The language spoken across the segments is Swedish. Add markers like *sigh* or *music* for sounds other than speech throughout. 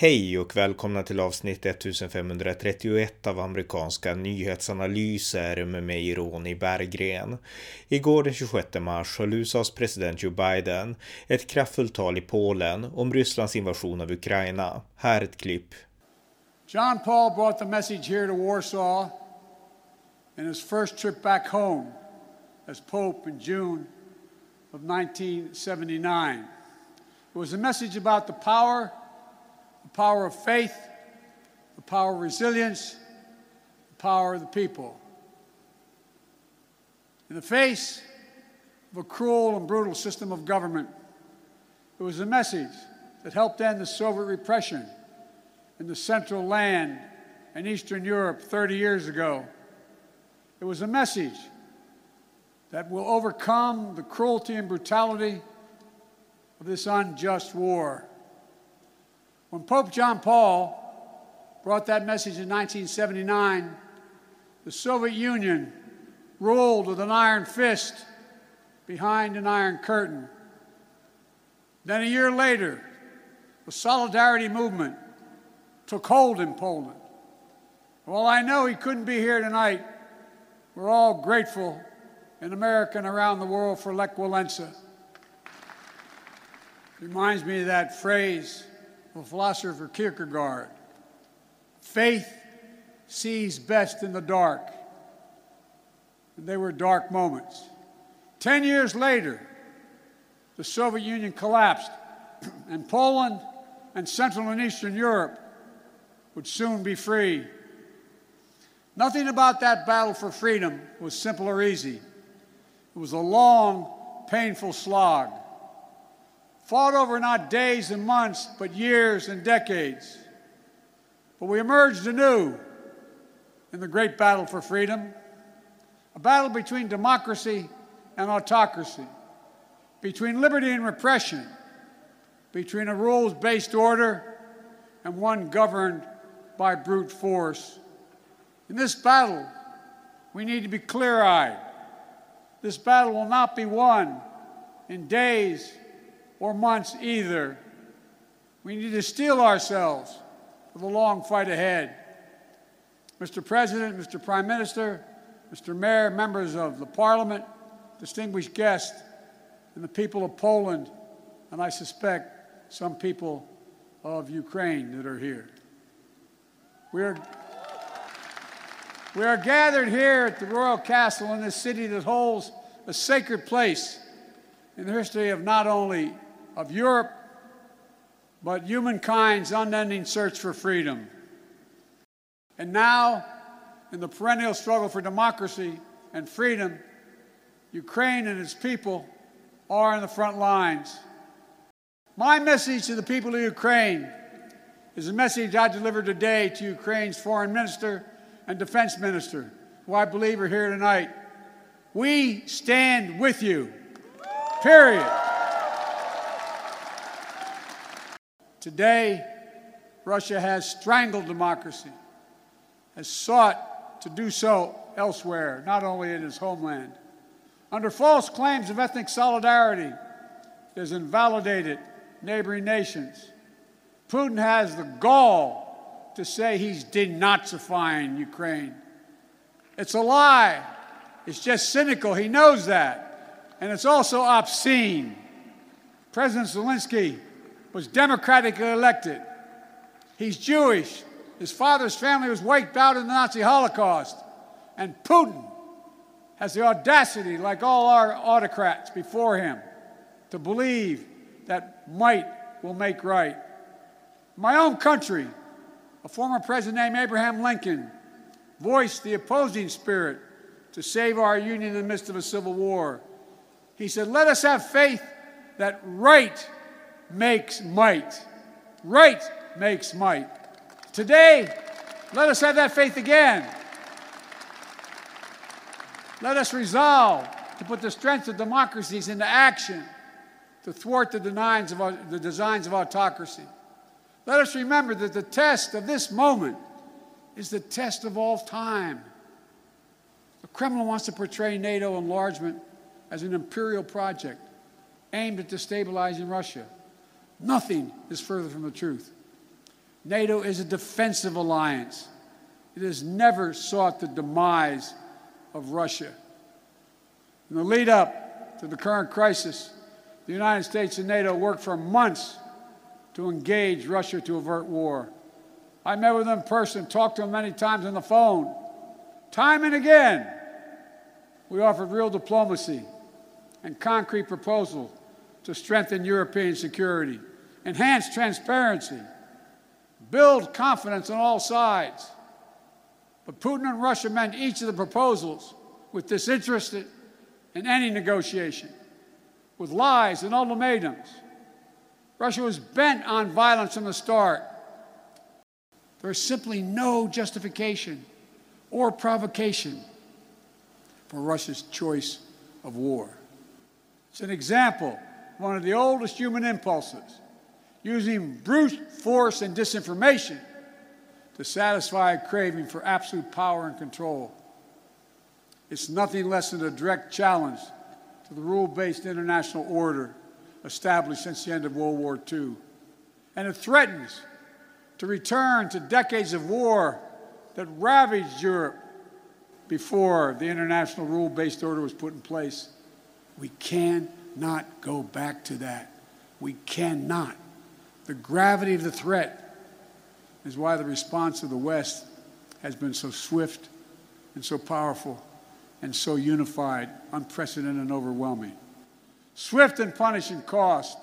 Hej och välkomna till avsnitt 1531 av amerikanska nyhetsanalyser med mig Ronny Berggren. Igår den 26 mars höll USAs president Joe Biden ett kraftfullt tal i Polen om Rysslands invasion av Ukraina. Här ett klipp. John Paul brought the message here to Warsaw in his first trip back home as Pope in June of 1979. It was a message about the power the power of faith, the power of resilience, the power of the people. In the face of a cruel and brutal system of government, it was a message that helped end the Soviet repression in the Central Land and Eastern Europe 30 years ago. It was a message that will overcome the cruelty and brutality of this unjust war. When Pope John Paul brought that message in 1979, the Soviet Union ruled with an iron fist behind an iron curtain. Then a year later, the Solidarity movement took hold in Poland. While I know he couldn't be here tonight, we're all grateful in America and around the world for Lech Walesa. Reminds me of that phrase of philosopher Kierkegaard. Faith sees best in the dark. And they were dark moments. Ten years later, the Soviet Union collapsed, *clears throat* and Poland and Central and Eastern Europe would soon be free. Nothing about that battle for freedom was simple or easy. It was a long, painful slog fought over not days and months, but years and decades. But we emerged anew in the great battle for freedom, a battle between democracy and autocracy, between liberty and repression, between a rules based order and one governed by brute force. In this battle, we need to be clear eyed. This battle will not be won in days or months either. We need to steel ourselves for the long fight ahead. Mr. President, Mr. Prime Minister, Mr. Mayor, members of the Parliament, distinguished guests, and the people of Poland, and I suspect some people of Ukraine that are here. We are, we are gathered here at the Royal Castle in this city that holds a sacred place in the history of not only of Europe, but humankind's unending search for freedom. And now, in the perennial struggle for democracy and freedom, Ukraine and its people are in the front lines. My message to the people of Ukraine is a message I delivered today to Ukraine's foreign minister and defense minister, who I believe are here tonight. We stand with you. Period. Today, Russia has strangled democracy, has sought to do so elsewhere, not only in its homeland. Under false claims of ethnic solidarity, it has invalidated neighboring nations. Putin has the gall to say he's denazifying Ukraine. It's a lie. It's just cynical. He knows that. And it's also obscene. President Zelensky was democratically elected. He's Jewish. His father's family was wiped out in the Nazi Holocaust. And Putin has the audacity, like all our autocrats before him, to believe that might will make right. My own country, a former president named Abraham Lincoln, voiced the opposing spirit to save our union in the midst of a civil war. He said, Let us have faith that right makes might. Right makes might. Today, let us have that faith again. Let us resolve to put the strength of democracies into action to thwart the, designs of, the designs of autocracy. Let us remember that the test of this moment is the test of all time. The Kremlin wants to portray NATO enlargement as an imperial project aimed at destabilizing Russia. Nothing is further from the truth. NATO is a defensive alliance. It has never sought the demise of Russia. In the lead up to the current crisis, the United States and NATO worked for months to engage Russia to avert war. I met with them in person, talked to them many times on the phone. Time and again, we offered real diplomacy and concrete proposals to strengthen European security, enhance transparency, build confidence on all sides. But Putin and Russia met each of the proposals with disinterest in any negotiation, with lies and ultimatums. Russia was bent on violence from the start. There is simply no justification or provocation for Russia's choice of war. It's an example one of the oldest human impulses, using brute force and disinformation to satisfy a craving for absolute power and control. It's nothing less than a direct challenge to the rule based international order established since the end of World War II. And it threatens to return to decades of war that ravaged Europe before the international rule based order was put in place. We cannot go back to that. We cannot. The gravity of the threat is why the response of the West has been so swift and so powerful and so unified, unprecedented, and overwhelming. Swift and punishing cost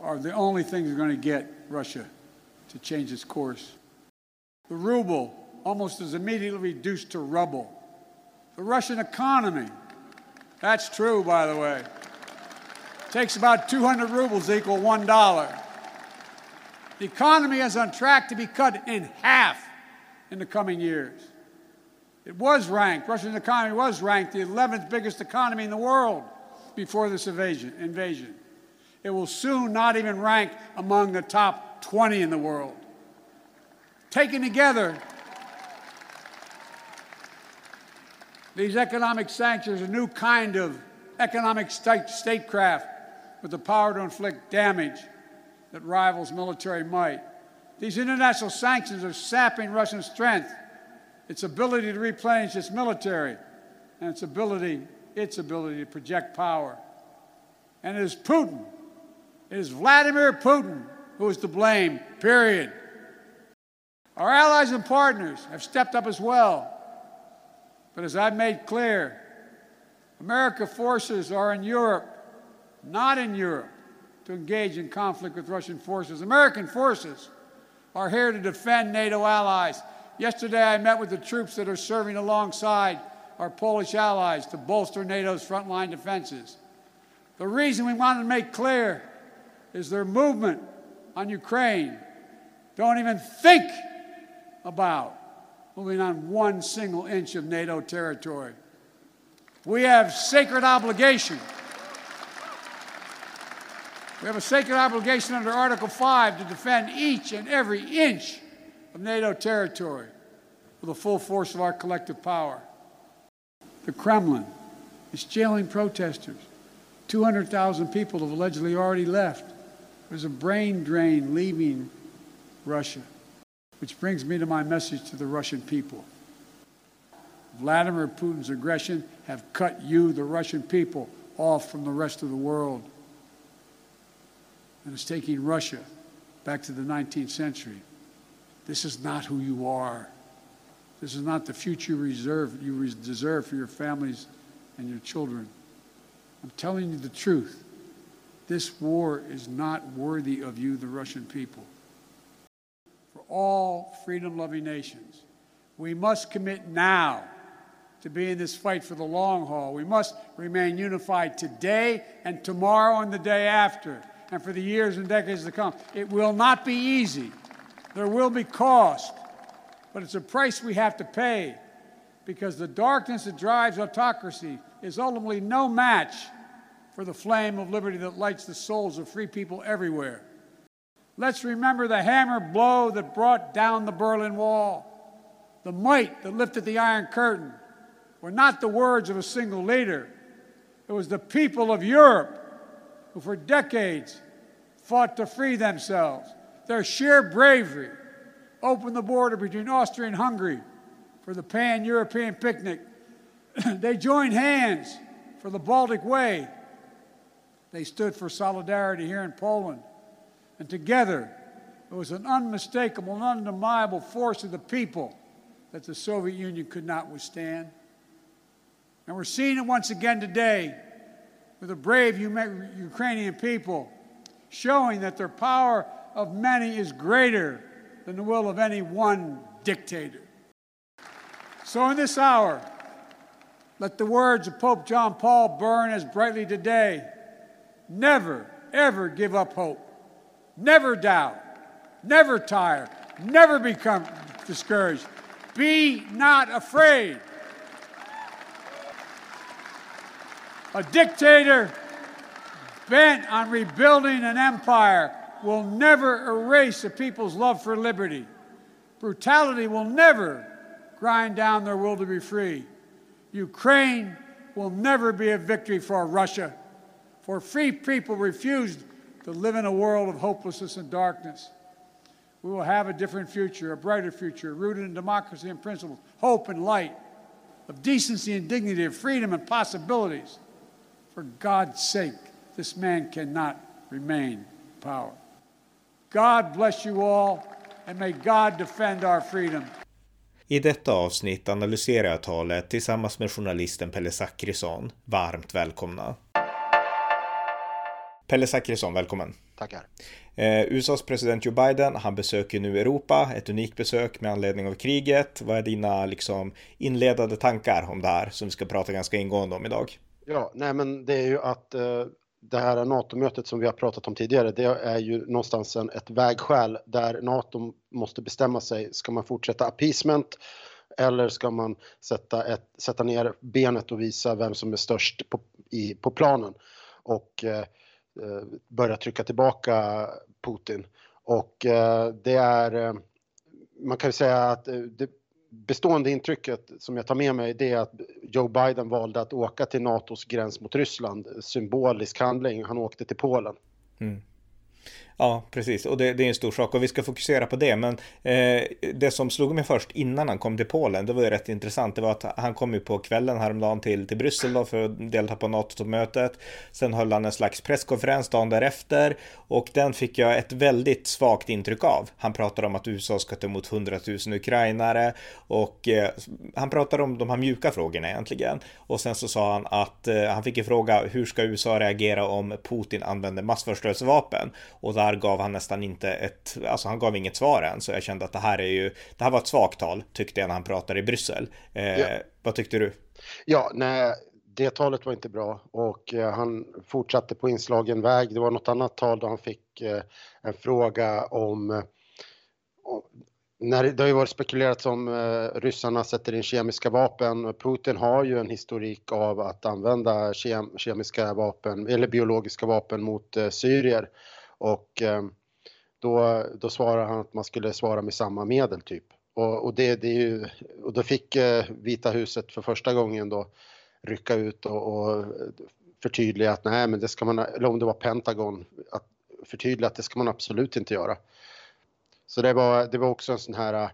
are the only things that are going to get Russia to change its course. The ruble almost is immediately reduced to rubble. The Russian economy, that's true, by the way, takes about 200 rubles equal one dollar. The economy is on track to be cut in half in the coming years. It was ranked, Russia's economy was ranked the 11th biggest economy in the world before this invasion. invasion. It will soon not even rank among the top 20 in the world. Taken together, these economic sanctions are a new kind of economic statecraft with the power to inflict damage that rivals military might. These international sanctions are sapping Russian strength, its ability to replenish its military, and its ability, its ability to project power. And it is Putin, it is Vladimir Putin who is to blame, period. Our allies and partners have stepped up as well. But as I've made clear, America forces are in Europe, not in Europe to engage in conflict with Russian forces. American forces are here to defend NATO allies. Yesterday, I met with the troops that are serving alongside our Polish allies to bolster NATO's frontline defenses. The reason we want to make clear is their movement on Ukraine. Don't even think about moving on one single inch of NATO territory. We have sacred obligation we have a sacred obligation under Article 5 to defend each and every inch of NATO territory with the full force of our collective power. The Kremlin is jailing protesters. 200,000 people have allegedly already left. There's a brain drain leaving Russia, which brings me to my message to the Russian people. Vladimir Putin's aggression have cut you, the Russian people, off from the rest of the world and is taking Russia back to the 19th century. This is not who you are. This is not the future reserve you deserve for your families and your children. I'm telling you the truth. This war is not worthy of you, the Russian people. For all freedom loving nations, we must commit now to be in this fight for the long haul. We must remain unified today and tomorrow and the day after and for the years and decades to come. It will not be easy. There will be cost, but it's a price we have to pay because the darkness that drives autocracy is ultimately no match for the flame of liberty that lights the souls of free people everywhere. Let's remember the hammer blow that brought down the Berlin Wall. The might that lifted the Iron Curtain were not the words of a single leader. It was the people of Europe who for decades fought to free themselves. Their sheer bravery opened the border between Austria and Hungary for the pan European picnic. *clears throat* they joined hands for the Baltic Way. They stood for solidarity here in Poland. And together, it was an unmistakable and undeniable force of the people that the Soviet Union could not withstand. And we're seeing it once again today with the brave Ukrainian people showing that their power of many is greater than the will of any one dictator. So, in this hour, let the words of Pope John Paul burn as brightly today. Never, ever give up hope. Never doubt. Never tire. Never become discouraged. Be not afraid. A dictator bent on rebuilding an empire will never erase a people's love for liberty. Brutality will never grind down their will to be free. Ukraine will never be a victory for Russia, for free people refused to live in a world of hopelessness and darkness. We will have a different future, a brighter future, rooted in democracy and principles, hope and light, of decency and dignity, of freedom and possibilities. For God's sake, this man cannot remain in power. God bless you all, and may God defend our freedom. I detta avsnitt analyserar jag talet tillsammans med journalisten Pelle Zackrisson. Varmt välkomna! Pelle Zackrisson, välkommen! Tackar! Eh, USAs president Joe Biden, han besöker nu Europa, ett unikt besök med anledning av kriget. Vad är dina liksom, inledande tankar om det här som vi ska prata ganska ingående om idag? Ja, nej men det är ju att eh, det här NATO-mötet som vi har pratat om tidigare, det är ju någonstans en, ett vägskäl där NATO måste bestämma sig. Ska man fortsätta appeasement eller ska man sätta, ett, sätta ner benet och visa vem som är störst på, i, på planen och eh, eh börja trycka tillbaka Putin? Och eh, det är, eh, man kan ju säga att eh, det, bestående intrycket som jag tar med mig det är att Joe Biden valde att åka till NATOs gräns mot Ryssland. Symbolisk handling. Han åkte till Polen. Mm. Ja, precis. Och det, det, är en stor sak och vi ska fokusera på det. Men eh, det som slog mig först innan han kom till Polen, det var ju rätt intressant. Det var att han kom ju på kvällen häromdagen till, till Bryssel då för att delta på NATO-mötet. Sen höll han en slags presskonferens dagen därefter och den fick jag ett väldigt svagt intryck av. Han pratade om att USA ska ta emot 100 000 ukrainare och eh, han pratade om de här mjuka frågorna egentligen. Och sen så sa han att eh, han fick en fråga hur ska USA reagera om Putin använder massförstörelsevapen? Och där gav han nästan inte ett, alltså han gav inget svar än, så jag kände att det här är ju, det här var ett svagt tal, tyckte jag när han pratade i Bryssel. Eh, ja. Vad tyckte du? Ja, nej, det talet var inte bra och eh, han fortsatte på inslagen väg. Det var något annat tal då han fick eh, en fråga om, eh, när det har ju varit spekulerat om eh, ryssarna sätter in kemiska vapen. Putin har ju en historik av att använda kem, kemiska vapen eller biologiska vapen mot eh, syrier och ehm, då, då svarar han att man skulle svara med samma medel typ. Och, och det, det är ju, och då fick eh, Vita huset för första gången då rycka ut och, och förtydliga att nej men det ska man, eller om det var Pentagon, att förtydliga att det ska man absolut inte göra. Så det var, det var också en sån här,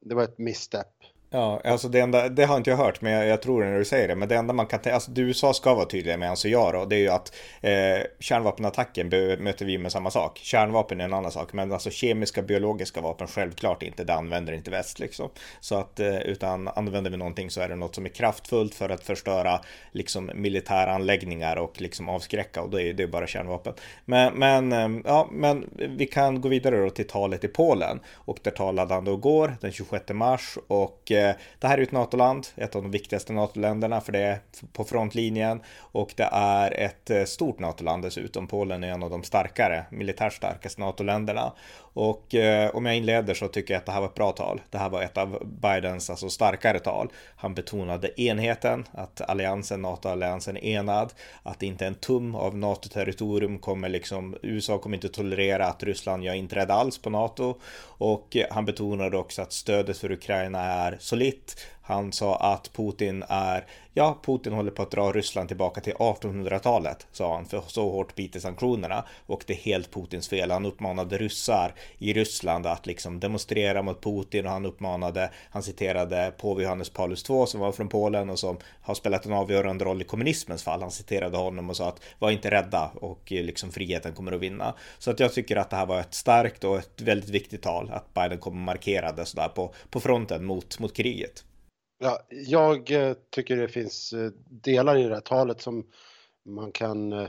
det var ett misstep Ja, alltså det enda, det har inte jag hört, men jag, jag tror det när du säger det. Men det enda man kan tänka, alltså det USA ska vara tydliga med, alltså jag då, det är ju att eh, kärnvapenattacken möter vi med samma sak. Kärnvapen är en annan sak, men alltså kemiska, biologiska vapen självklart inte, det använder inte väst liksom. Så att, eh, utan använder vi någonting så är det något som är kraftfullt för att förstöra liksom militära anläggningar och liksom avskräcka och då är det bara kärnvapen. Men, men, eh, ja, men vi kan gå vidare då till talet i Polen och där talade han då igår, den 26 mars och eh, Eh, det här är ett NATO-land, ett av de viktigaste NATO-länderna för det är på frontlinjen och det är ett eh, stort NATO-land dessutom. Polen är en av de starkare, militärt starkaste NATO-länderna. Och eh, om jag inleder så tycker jag att det här var ett bra tal. Det här var ett av Bidens alltså starkare tal. Han betonade enheten, att alliansen, NATO-alliansen är enad, att inte en tum av NATO-territorium kommer liksom, USA kommer inte tolerera att Ryssland gör inträde alls på NATO. Och han betonade också att stödet för Ukraina är solitt. Han sa att Putin är, ja, Putin håller på att dra Ryssland tillbaka till 1800-talet, sa han, för så hårt biter sanktionerna och det är helt Putins fel. Han uppmanade ryssar i Ryssland att liksom demonstrera mot Putin och han uppmanade, han citerade påve Johannes Paulus II som var från Polen och som har spelat en avgörande roll i kommunismens fall. Han citerade honom och sa att var inte rädda och eh, liksom friheten kommer att vinna. Så att jag tycker att det här var ett starkt och ett väldigt viktigt tal att Biden kommer markera det sådär på, på fronten mot, mot kriget. Ja, jag eh, tycker det finns eh, delar i det här talet som man kan... Eh,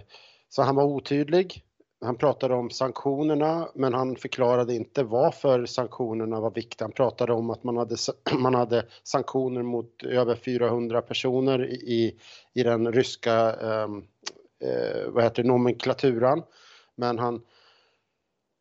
så han var otydlig. Han pratade om sanktionerna, men han förklarade inte varför sanktionerna var viktiga. Han pratade om att man hade, *clears throat* man hade sanktioner mot över 400 personer i, i den ryska ehm, eh, vad heter det, nomenklaturan. Men han,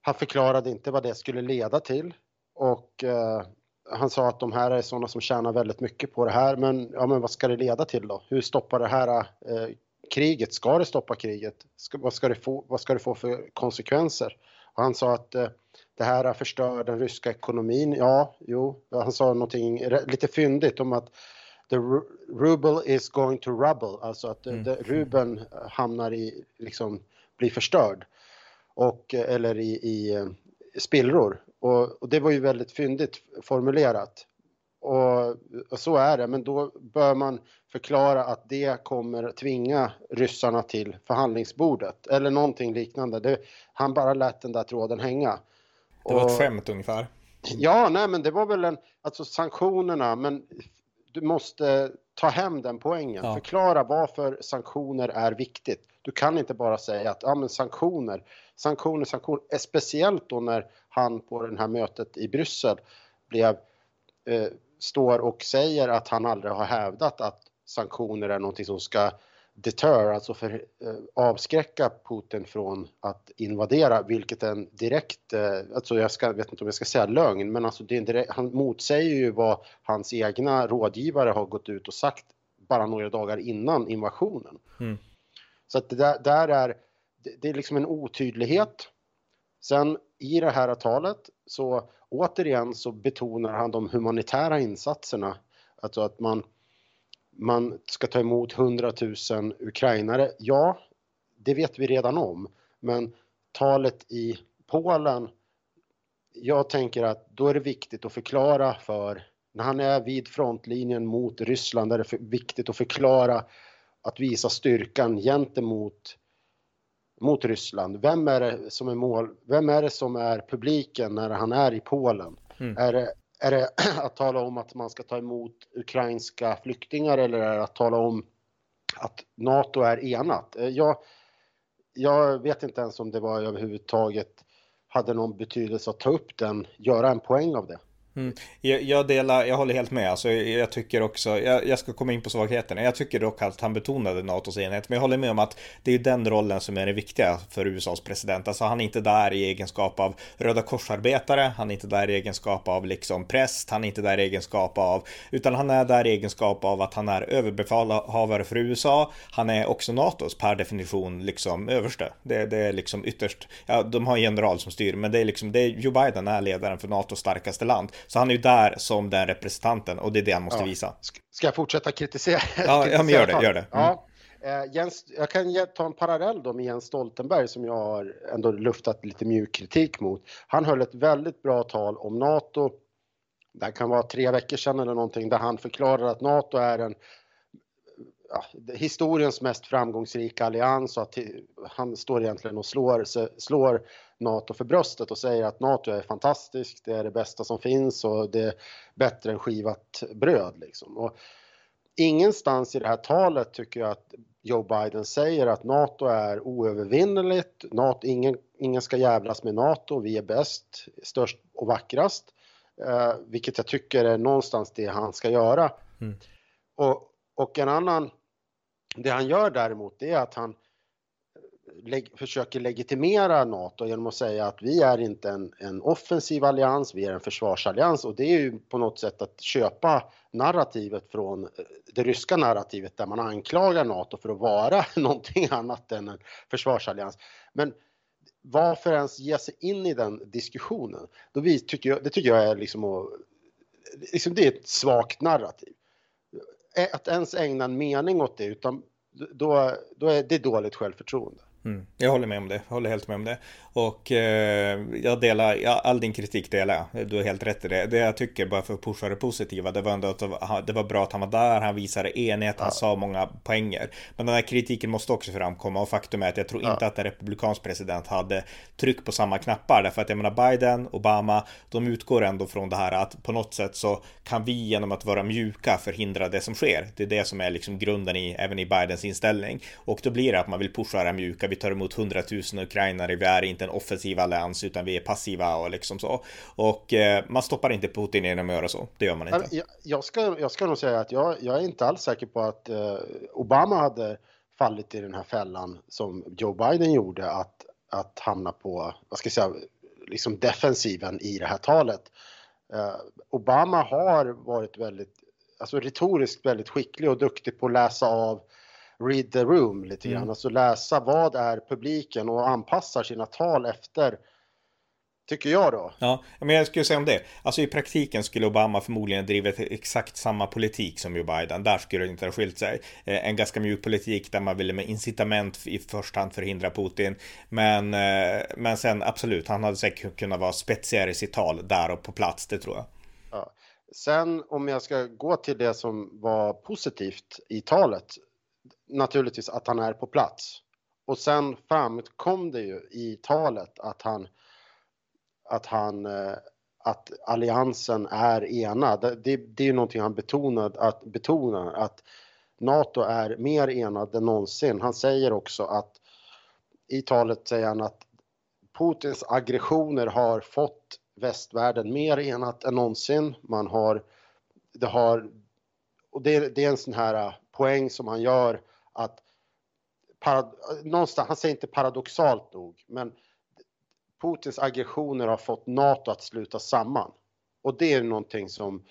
han förklarade inte vad det skulle leda till. Och eh, han sa att de här är sådana som tjänar väldigt mycket på det här, men, ja, men vad ska det leda till då? Hur stoppar det här eh, kriget? Ska det stoppa kriget? Ska, vad, ska det få, vad ska det få för konsekvenser? Och han sa att eh, det här förstör den ryska ekonomin. Ja, jo, han sa någonting lite fyndigt om att the ruble is going to rubble, alltså att mm. rubeln hamnar i, liksom, blir förstörd. Och, eller i, i eh, spillror. Och, och, det var ju väldigt fyndigt formulerat. Och, och, så är det, men då bör man förklara att det kommer tvinga ryssarna till förhandlingsbordet eller någonting liknande. Det, han bara lät den där tråden hänga. Det var ett skämt ungefär. Ja, nej, men det var väl en, alltså sanktionerna, men du måste ta hem den poängen. Ja. Förklara varför sanktioner är viktigt. Du kan inte bara säga att ja, men sanktioner, sanktioner, sanktioner. Speciellt då när han på det här mötet i Bryssel blev, eh, står och säger att han aldrig har hävdat att sanktioner är någonting som ska deter, alltså för, eh, avskräcka Putin från att invadera, vilket är en direkt, eh, alltså jag ska, vet inte om jag ska säga lögn, men alltså det är direkt, han motsäger ju vad hans egna rådgivare har gått ut och sagt bara några dagar innan invasionen. Mm. Så att det där, där är, det, det är liksom en otydlighet. Sen i det här talet så återigen så betonar han de humanitära insatserna, alltså att man man ska ta emot 100 000 ukrainare. Ja, det vet vi redan om, men talet i Polen, jag tänker att då är det viktigt att förklara för, när han är vid frontlinjen mot Ryssland, är det viktigt att förklara att visa styrkan gentemot mot Ryssland. Vem är det som är mål? Vem är det som är publiken när han är i Polen? Mm. Är det är det *clears throat* att tala om att man ska ta emot ukrainska flyktingar eller är det att tala om att NATO är enat? Eh, jag, jag vet inte ens om det var överhuvudtaget hade någon betydelse att ta upp den, göra en poäng av det. Mm. Jag, jag, delar, jag håller helt med. Alltså, jag tycker också, jag, jag, ska komma in på svagheterna. Jag tycker dock att han betonade NATOs enhet. Men jag håller med om att det är den rollen som är det viktiga för USAs president. Alltså han är inte där i egenskap av Röda korsarbetare. Han är inte där i egenskap av liksom präst. Han är inte där i egenskap av, utan han är där i egenskap av att han är överbefälhavare för USA. Han är också NATOs per definition liksom överste. Det, det är liksom ytterst, ja, de har en general som styr, men det är liksom, det är Joe Biden är ledaren för NATOs starkaste land. Så han är ju där som den representanten och det är det han måste ja. visa. Ska jag fortsätta kritisera? Ja, ja men gör det, gör det. Mm. Ja. Eh, Jens, jag kan ta en parallell då med Jens Stoltenberg som jag har ändå luftat lite mjuk kritik mot. Han höll ett väldigt bra tal om NATO. Det kan vara tre veckor sedan eller någonting där han förklarade att NATO är en ja, historiens mest framgångsrika allians och att han står egentligen och slår, slår NATO för bröstet och säger att NATO är fantastiskt, det är det bästa som finns och det är bättre än skivat bröd. Liksom. Och ingenstans i det här talet tycker jag att Joe Biden säger att NATO är oövervinneligt, NATO, ingen, ingen ska jävlas med NATO, vi är bäst, störst och vackrast. Eh, vilket jag tycker är någonstans det han ska göra. Mm. Och, och en annan, det han gör däremot det är att han försöker legitimera NATO genom att säga att vi är inte en, en, offensiv allians, vi är en försvarsallians och det är ju på något sätt att köpa narrativet från eh, det ryska narrativet där man anklagar NATO för att vara *laughs* någonting annat än en försvarsallians. Men varför ens ge sig in i den diskussionen? Då vi, tycker jag, det tycker jag är liksom, att, liksom det är ett svagt narrativ. att ens ägna en mening åt det, utan då, då är det dåligt självförtroende. Mm, jag håller med om det, jag håller helt med om det. Och eh, jag delar, ja, all din kritik delar jag. Du har helt rätt i det. Det jag tycker, bara för att pusha det positiva, det var ändå att det var bra att han var där, han visade enighet, ja. han sa många poänger. Men den här kritiken måste också framkomma och faktum är att jag tror ja. inte att en republikansk president hade tryck på samma knappar. Därför att jag menar Biden, Obama, de utgår ändå från det här att på något sätt så kan vi genom att vara mjuka förhindra det som sker. Det är det som är liksom grunden i, även i Bidens inställning. Och då blir det att man vill pusha det mjuka, vi tar emot hundratusen ukrainare, vi är inte en offensiv allians utan vi är passiva och liksom så. Och eh, man stoppar inte Putin genom att göra så, det gör man inte. Jag, jag, ska, jag ska nog säga att jag, jag är inte alls säker på att eh, Obama hade fallit i den här fällan som Joe Biden gjorde att, att hamna på, vad ska jag säga, liksom defensiven i det här talet. Eh, Obama har varit väldigt, alltså retoriskt väldigt skicklig och duktig på att läsa av read the room lite grann, mm. alltså läsa vad är publiken och anpassar sina tal efter Tycker jag då. Ja, men jag skulle säga om det. Alltså i praktiken skulle Obama förmodligen drivit exakt samma politik som Joe Biden. Där skulle det inte ha skilt sig. Eh, en ganska mjuk politik där man ville med incitament i första hand förhindra Putin. Men, eh, men sen absolut, han hade säkert kunnat vara spetsigare i sitt tal där och på plats, det tror jag. Ja. Sen om jag ska gå till det som var positivt i talet naturligtvis att han är på plats. Och sen framkom det ju i talet att han att han eh, att alliansen är enad. Det, det är ju någonting han betonade, att betonar att NATO är mer enad än någonsin. Han säger också att i talet säger han att Putins aggressioner har fått västvärlden mer enat än någonsin. Man har, det har, och det, det är en sån här poäng som han gör att parad, någonstans, han säger inte paradoxalt nog, men Putins aggressioner har fått NATO att sluta samman. Och det är någonting som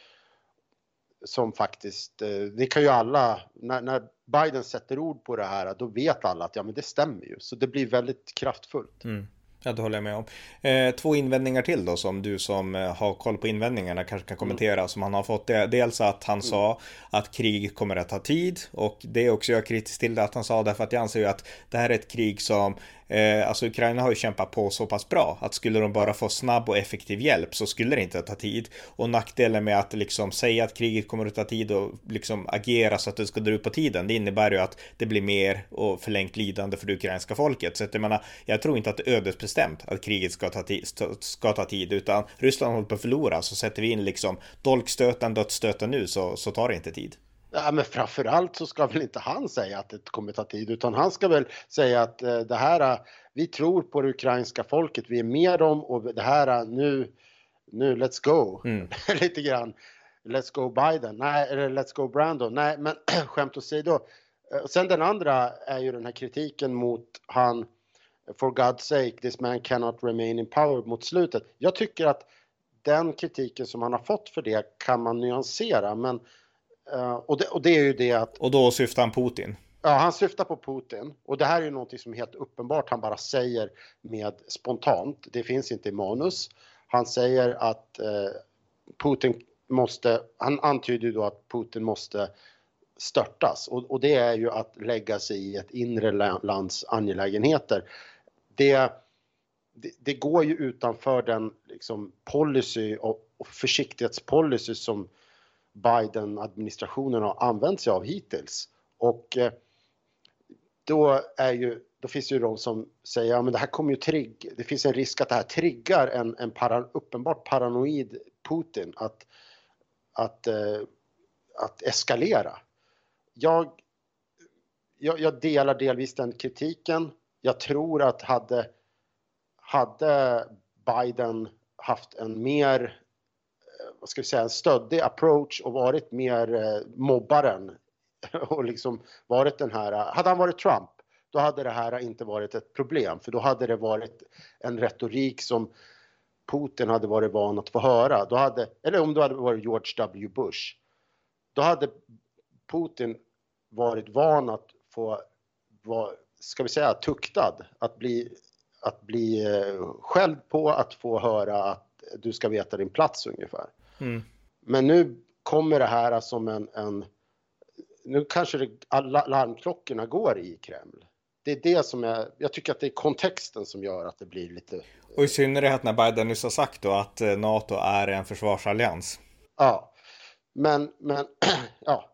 som faktiskt, eh, det kan ju alla, när, när, Biden sätter ord på det här, då vet alla att ja men det stämmer ju. Så det blir väldigt kraftfullt. Mm. Ja, det håller jag med om. Eh, två invändningar till då som du som eh, har koll på invändningarna kanske kan kommentera mm. som han har fått. Det, dels att han mm. sa att krig kommer att ta tid och det är också jag kritisk till att han sa därför att jag anser ju att det här är ett krig som Eh, alltså Ukraina har ju kämpat på så pass bra att skulle de bara få snabb och effektiv hjälp så skulle det inte ta tid. Och nackdelen med att liksom säga att kriget kommer att ta tid och liksom agera så att det ska dra ut på tiden, det innebär ju att det blir mer och förlängt lidande för det ukrainska folket. Så att jag menar, jag tror inte att det är ödesbestämt att kriget ska ta, tid, ska ta tid, utan Ryssland håller på att förlora så sätter vi in liksom dolkstöten, dödsstöten nu så, så tar det inte tid. Ja, men framförallt så ska väl inte han säga att det kommer ta tid utan han ska väl säga att eh, det här, eh, vi tror på det ukrainska folket, vi är med dem och det här, eh, nu, nu let's go. Mm. *laughs* Lite grann. Let's go Biden, nej, eller let's go Brandon, nej, men *clears throat* skämt åsido. Sen den andra är ju den här kritiken mot han, for God's sake, this man cannot remain in power mot slutet. Jag tycker att den kritiken som han har fått för det kan man nyansera, men Uh, och, det, och, det, är ju det att... Och då syftar han Putin? Ja, han syftar på Putin. Och det här är ju någonting som är helt uppenbart han bara säger med spontant. Det finns inte i manus. Han säger att uh, Putin måste, han antyder ju då att Putin måste störtas och, och, det är ju att lägga sig i ett inre lands angelägenheter. Det, det, det går ju utanför den liksom, policy och, och försiktighetspolicy som Biden-administrationen har använt sig av hittills. Och eh, då, är ju, då finns det ju de som säger att ja, det här kommer ju trigg, det finns en risk att det här triggar en, en para, uppenbart paranoid Putin att, att, eh, att eskalera. Jag, jag, jag, delar delvis den kritiken. Jag tror att hade, hade Biden haft en mer vad ska vi säga, en stöddig approach och varit mer eh, mobbaren *laughs* och liksom varit den här, hade han varit Trump då hade det här inte varit ett problem för då hade det varit en retorik som Putin hade varit van att få höra. Då hade, eller om det hade varit George W Bush. Då hade Putin varit van att få, vara, ska vi säga, tuktad. Att bli, att bli eh, skälld på, att få höra att du ska veta din plats ungefär. Mm. Men nu kommer det här som en, en nu kanske det, alla larmklockorna går i Kreml. Det är det som är, jag tycker att det är kontexten som gör att det blir lite... Och i synnerhet när Biden nyss har sagt då att eh, NATO är en försvarsallians. Ja, men, men *clears throat* ja,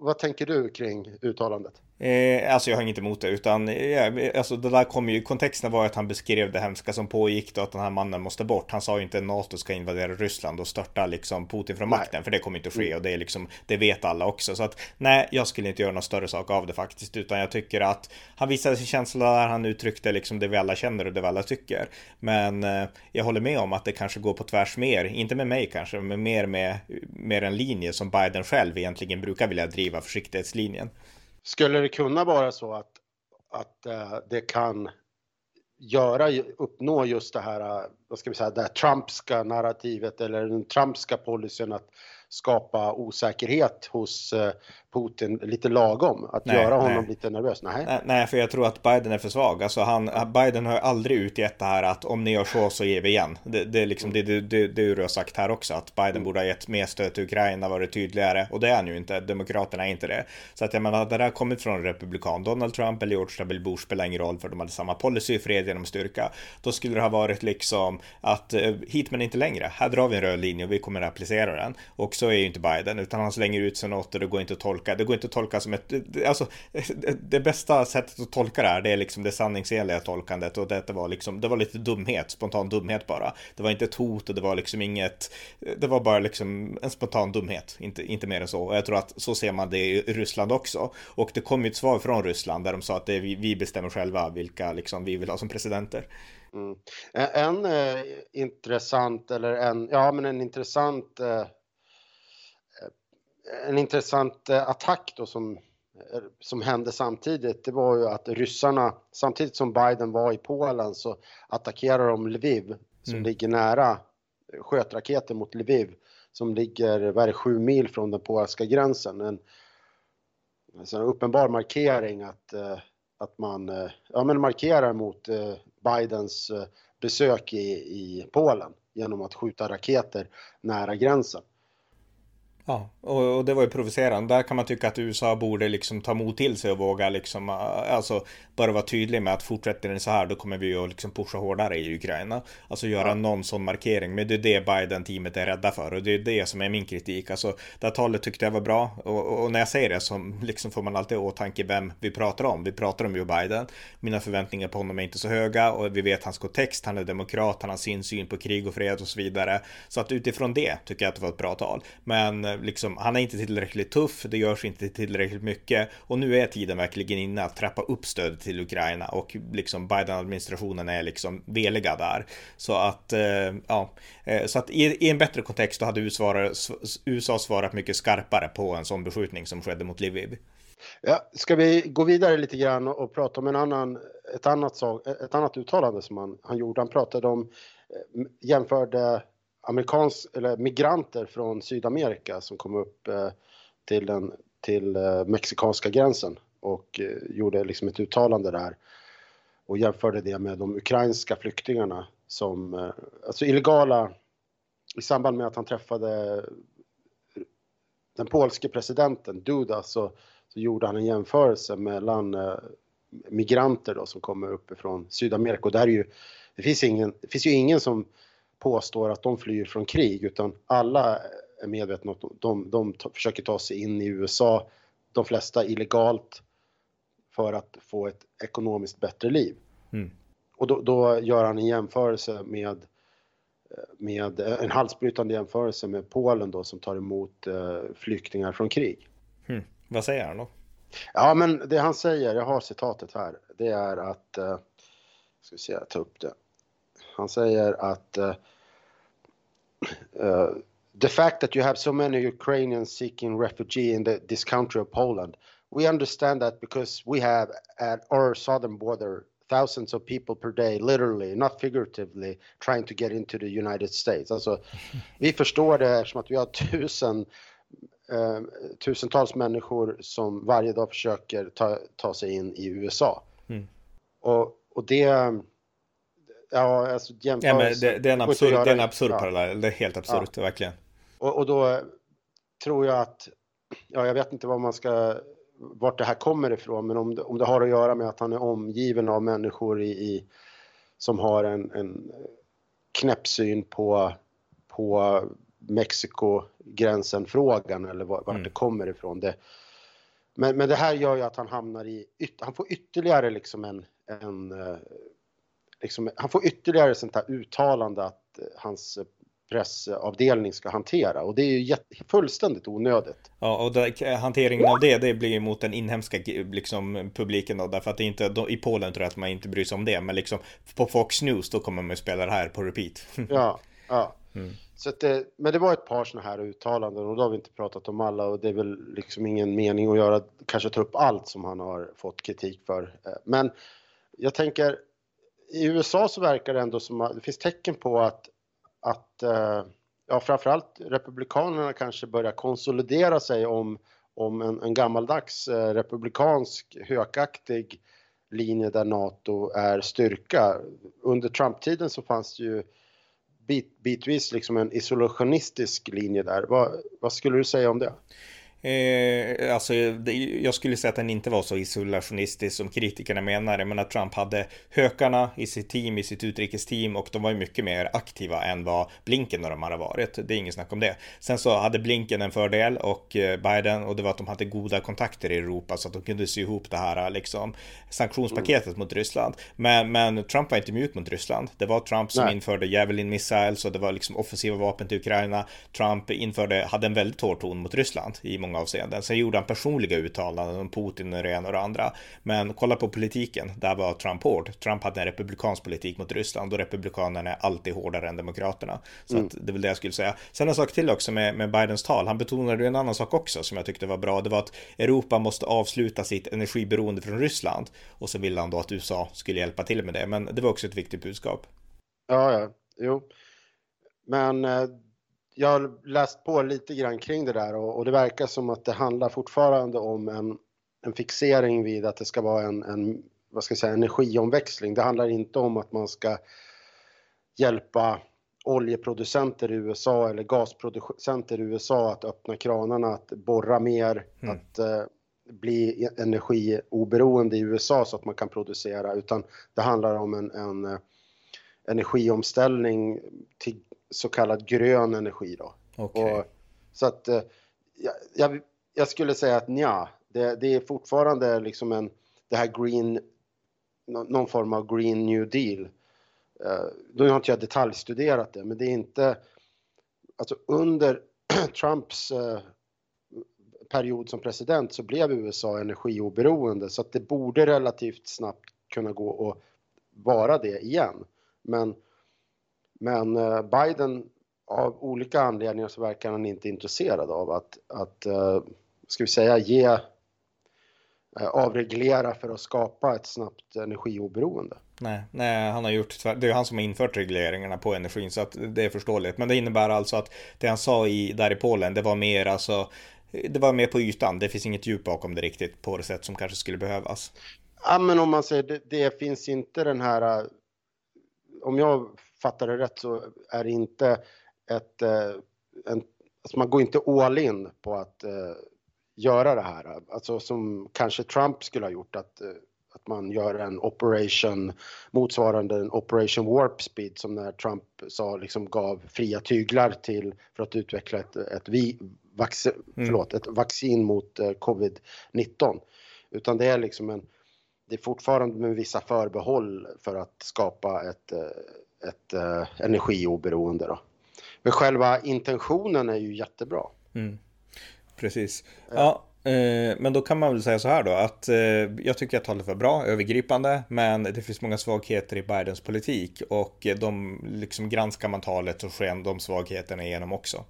vad tänker du kring uttalandet? Eh, alltså jag har inget emot det, utan eh, alltså det där kom ju, kontexten var att han beskrev det hemska som pågick då, att den här mannen måste bort. Han sa ju inte att NATO ska invadera Ryssland och störta liksom Putin från makten, nej. för det kommer inte att ske och det är liksom, det vet alla också. Så att nej, jag skulle inte göra någon större sak av det faktiskt, utan jag tycker att han visade sin känsla där han uttryckte liksom det vi alla känner och det vi alla tycker. Men eh, jag håller med om att det kanske går på tvärs mer, inte med mig kanske, men mer med, med en linje som Biden själv egentligen brukar vilja driva, försiktighetslinjen. Skulle det kunna vara så att, att eh, det kan göra, uppnå just det här, eh, vad ska vi säga, det här Trumpska narrativet eller den Trumpska policyn att skapa osäkerhet hos uh, Putin lite lagom? Att nej, göra honom nej. lite nervös? Nej. nej. för jag tror att Biden är för svag. Alltså han, Biden har aldrig utgett det här att om ni gör så så ger vi igen. Det, det är liksom det, det, det, det du har sagt här också, att Biden mm. borde ha gett mer stöd till Ukraina, varit tydligare. Och det är han ju inte. Demokraterna är inte det. Så att jag menar, det där kommit från republikan. Donald Trump eller George W. Bush spelar ingen roll för de hade samma policy, fred genom styrka. Då skulle det ha varit liksom att eh, hit men inte längre. Här drar vi en röd linje och vi kommer att applicera den. Och så är ju inte Biden, utan han slänger ut sig något och det går inte att tolka. Det går inte att tolka som ett... Alltså, det bästa sättet att tolka det här, det är liksom det sanningsenliga tolkandet och det var liksom, det var lite dumhet, spontan dumhet bara. Det var inte ett hot och det var liksom inget, det var bara liksom en spontan dumhet, inte, inte mer än så. Och jag tror att så ser man det i Ryssland också. Och det kom ju ett svar från Ryssland där de sa att det är vi, vi bestämmer själva vilka liksom vi vill ha som presidenter. Mm. En, en eh, intressant, eller en, ja men en intressant eh en intressant eh, attack då som, eh, som hände samtidigt, det var ju att ryssarna, samtidigt som Biden var i Polen så attackerar de Lviv som mm. ligger nära, sköt raketer mot Lviv som ligger, vad är det, sju mil från den polska gränsen. En, alltså en uppenbar markering att, eh, att man ja, men markerar mot Bidens besök i, i Polen genom att skjuta raketer nära gränsen. Ja, och, och, det var ju provocerande. Där kan man tycka att USA borde liksom ta mod till sig och våga liksom, äh, alltså bara vara tydlig med att fortsätter den så här då kommer vi att liksom pusha hårdare i Ukraina. Alltså göra ja. någon sån markering. Men det är det Biden-teamet är rädda för och det är det som är min kritik. Alltså det här talet tyckte jag var bra och, och när jag säger det så liksom får man alltid i åtanke vem vi pratar om. Vi pratar om Joe Biden. Mina förväntningar på honom är inte så höga och vi vet hans kontext. Han är demokrat, han har sin syn på krig och fred och så vidare. Så att utifrån det tycker jag att det var ett bra tal. Men liksom, han är inte tillräckligt tuff, det görs inte tillräckligt mycket och nu är tiden verkligen inne att trappa upp stödet till Ukraina och liksom Biden-administrationen är liksom veliga där. Så att, eh, ja, eh, så att i, i, en bättre kontext då hade USA, USA svarat mycket skarpare på en sån beskjutning som skedde mot Lviv. Ja, ska vi gå vidare lite grann och prata om en annan, ett, annat ett annat uttalande som han, han gjorde. Han pratade om, eh, jämförde amerikans, eller migranter från Sydamerika som kom upp eh, till den till eh, mexikanska gränsen och eh, gjorde liksom ett uttalande där och jämförde det med de ukrainska flyktingarna som, alltså illegala, i samband med att han träffade den polske presidenten Duda så, så gjorde han en jämförelse mellan migranter då som kommer uppifrån Sydamerika. Och där är ju, det finns ingen, det finns ju ingen som påstår att de flyr från krig utan alla är medvetna om att de, de, de försöker ta sig in i USA, de flesta illegalt för att få ett ekonomiskt bättre liv. Mm. Och då, då, gör han en jämförelse med, med en halsbrytande jämförelse med Polen då som tar emot uh, flyktingar från krig. Mm. Vad säger han då? Ja, men det han säger, jag har citatet här, det är att, uh, ska vi se, jag tar upp det. Han säger att uh, the fact that you have so many Ukrainians seeking refugee in the, this country of Poland, we understand that because we have at our southern border thousands of people per day, literally, not figuratively, trying to get into the United States. Alltså, vi förstår det eftersom att vi har tusen, eh, tusentals människor som varje dag försöker ta, ta sig in i USA. Mm. Och, och det ja, alltså jämför... Ja, det, det, är en absurd, det är en absurd ja. parallell, det är helt absurt, ja. verkligen. Och, och, då tror jag att ja, jag vet inte vad man ska, vart det här kommer ifrån, men om det, om det har att göra med att han är omgiven av människor i, i som har en, en knäppsyn på, på Mexiko-gränsen-frågan eller vart mm. det kommer ifrån. Det, men, men det här gör ju att han hamnar i, han får ytterligare liksom en, en eh, liksom, han får ytterligare sånt här uttalande att hans pressavdelning ska hantera och det är ju jätte, fullständigt onödigt. Ja, och det, hanteringen av det, det blir mot den inhemska liksom, publiken då, därför att det inte, då, i Polen tror jag att man inte bryr sig om det, men liksom på Fox News då kommer man ju spela det här på repeat. *laughs* ja, ja. Mm. Så det, men det var ett par sådana här uttalanden och då har vi inte pratat om alla och det är väl liksom ingen mening att göra, kanske ta upp allt som han har fått kritik för. Eh, men jag tänker, i USA så verkar det ändå som att det finns tecken på att att eh, ja, framförallt Republikanerna kanske börjar konsolidera sig om, om en, en gammaldags eh, republikansk hökaktig linje där NATO är styrka. Under Trump-tiden så fanns det ju bit, bitvis liksom en isolationistisk linje där. Vad, vad skulle du säga om det? Eh, alltså, det, jag skulle säga att den inte var så isolationistisk som kritikerna menar. Men att Trump hade hökarna i sitt team, i sitt utrikesteam och de var ju mycket mer aktiva än vad Blinken och de hade varit. Det är inget snack om det. Sen så hade Blinken en fördel och eh, Biden och det var att de hade goda kontakter i Europa så att de kunde sy ihop det här liksom sanktionspaketet mm. mot Ryssland. Men, men Trump var inte mjuk mot Ryssland. Det var Trump som Nej. införde Javelin missiles och det var liksom offensiva vapen till Ukraina. Trump införde, hade en väldigt hård ton mot Ryssland i många många avseenden. Sen gjorde han personliga uttalanden om Putin och det ena och det andra. Men kolla på politiken, där var Trump hård. Trump hade en republikansk politik mot Ryssland och republikanerna är alltid hårdare än demokraterna. Så mm. det är väl det jag skulle säga. Sen en sak till också med, med Bidens tal. Han betonade en annan sak också som jag tyckte var bra. Det var att Europa måste avsluta sitt energiberoende från Ryssland. Och så ville han då att USA skulle hjälpa till med det. Men det var också ett viktigt budskap. Ja, ja, jo. Men eh, jag har läst på lite grann kring det där och, och, det verkar som att det handlar fortfarande om en, en fixering vid att det ska vara en, en vad ska jag säga, energiomväxling. Det handlar inte om att man ska hjälpa oljeproducenter i USA eller gasproducenter i USA att öppna kranarna, att borra mer, mm. att uh, bli energioberoende i USA så att man kan producera, utan det handlar om en, en uh, energiomställning till så kallad grön energi då. Okay. Och, så att eh, jag, jag, skulle säga att ja, det, det, är fortfarande liksom en, det här green, någon form av green new deal. Då har inte jag detaljstuderat det, men det är inte, alltså under *clears throat* Trumps uh, period som president så blev USA energioberoende så att det borde relativt snabbt kunna gå och vara det igen. Men men eh, Biden, av olika anledningar så verkar han inte intresserad av att, att eh, ska vi säga, ge eh, avreglera för att skapa ett snabbt energioberoende. Nej, nej, han har gjort Det är han som har infört regleringarna på energin så att det är förståeligt. Men det innebär alltså att det han sa i, där i Polen, det var mer alltså det var mer på ytan. Det finns inget djup bakom det riktigt på det sätt som kanske skulle behövas. Ja, men om man säger det, det finns inte den här. Om jag fattar det rätt så är det inte ett, eh, en, alltså man går inte all in på att uh, göra det här. Alltså som kanske Trump skulle ha gjort att, uh, att man gör en operation motsvarande en operation warp speed som när Trump sa liksom gav fria tyglar till för att utveckla ett, ett, vi, vax, mm. förlåt, ett vaccin mot uh, covid-19. Utan det är liksom en det är fortfarande med vissa förbehåll för att skapa ett, ett eh, energioberoende. Då. Men själva intentionen är ju jättebra. Mm. Precis. Ja. ja eh, men då kan man väl säga så här då att eh, jag tycker att talet var bra, övergripande, men det finns många svagheter i Bidens politik och de liksom granskar man talet och sken de svagheterna igenom också.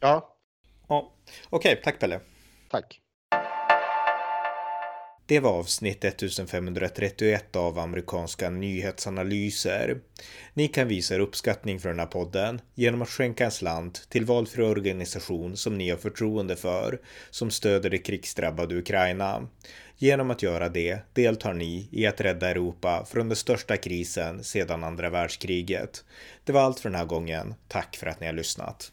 Ja. ja. Okej, okay, tack Pelle. Tack. Det var avsnitt 1531 av amerikanska nyhetsanalyser. Ni kan visa er uppskattning för den här podden genom att skänka en slant till valfri organisation som ni har förtroende för, som stöder det krigsdrabbade Ukraina. Genom att göra det deltar ni i att rädda Europa från den största krisen sedan andra världskriget. Det var allt för den här gången. Tack för att ni har lyssnat.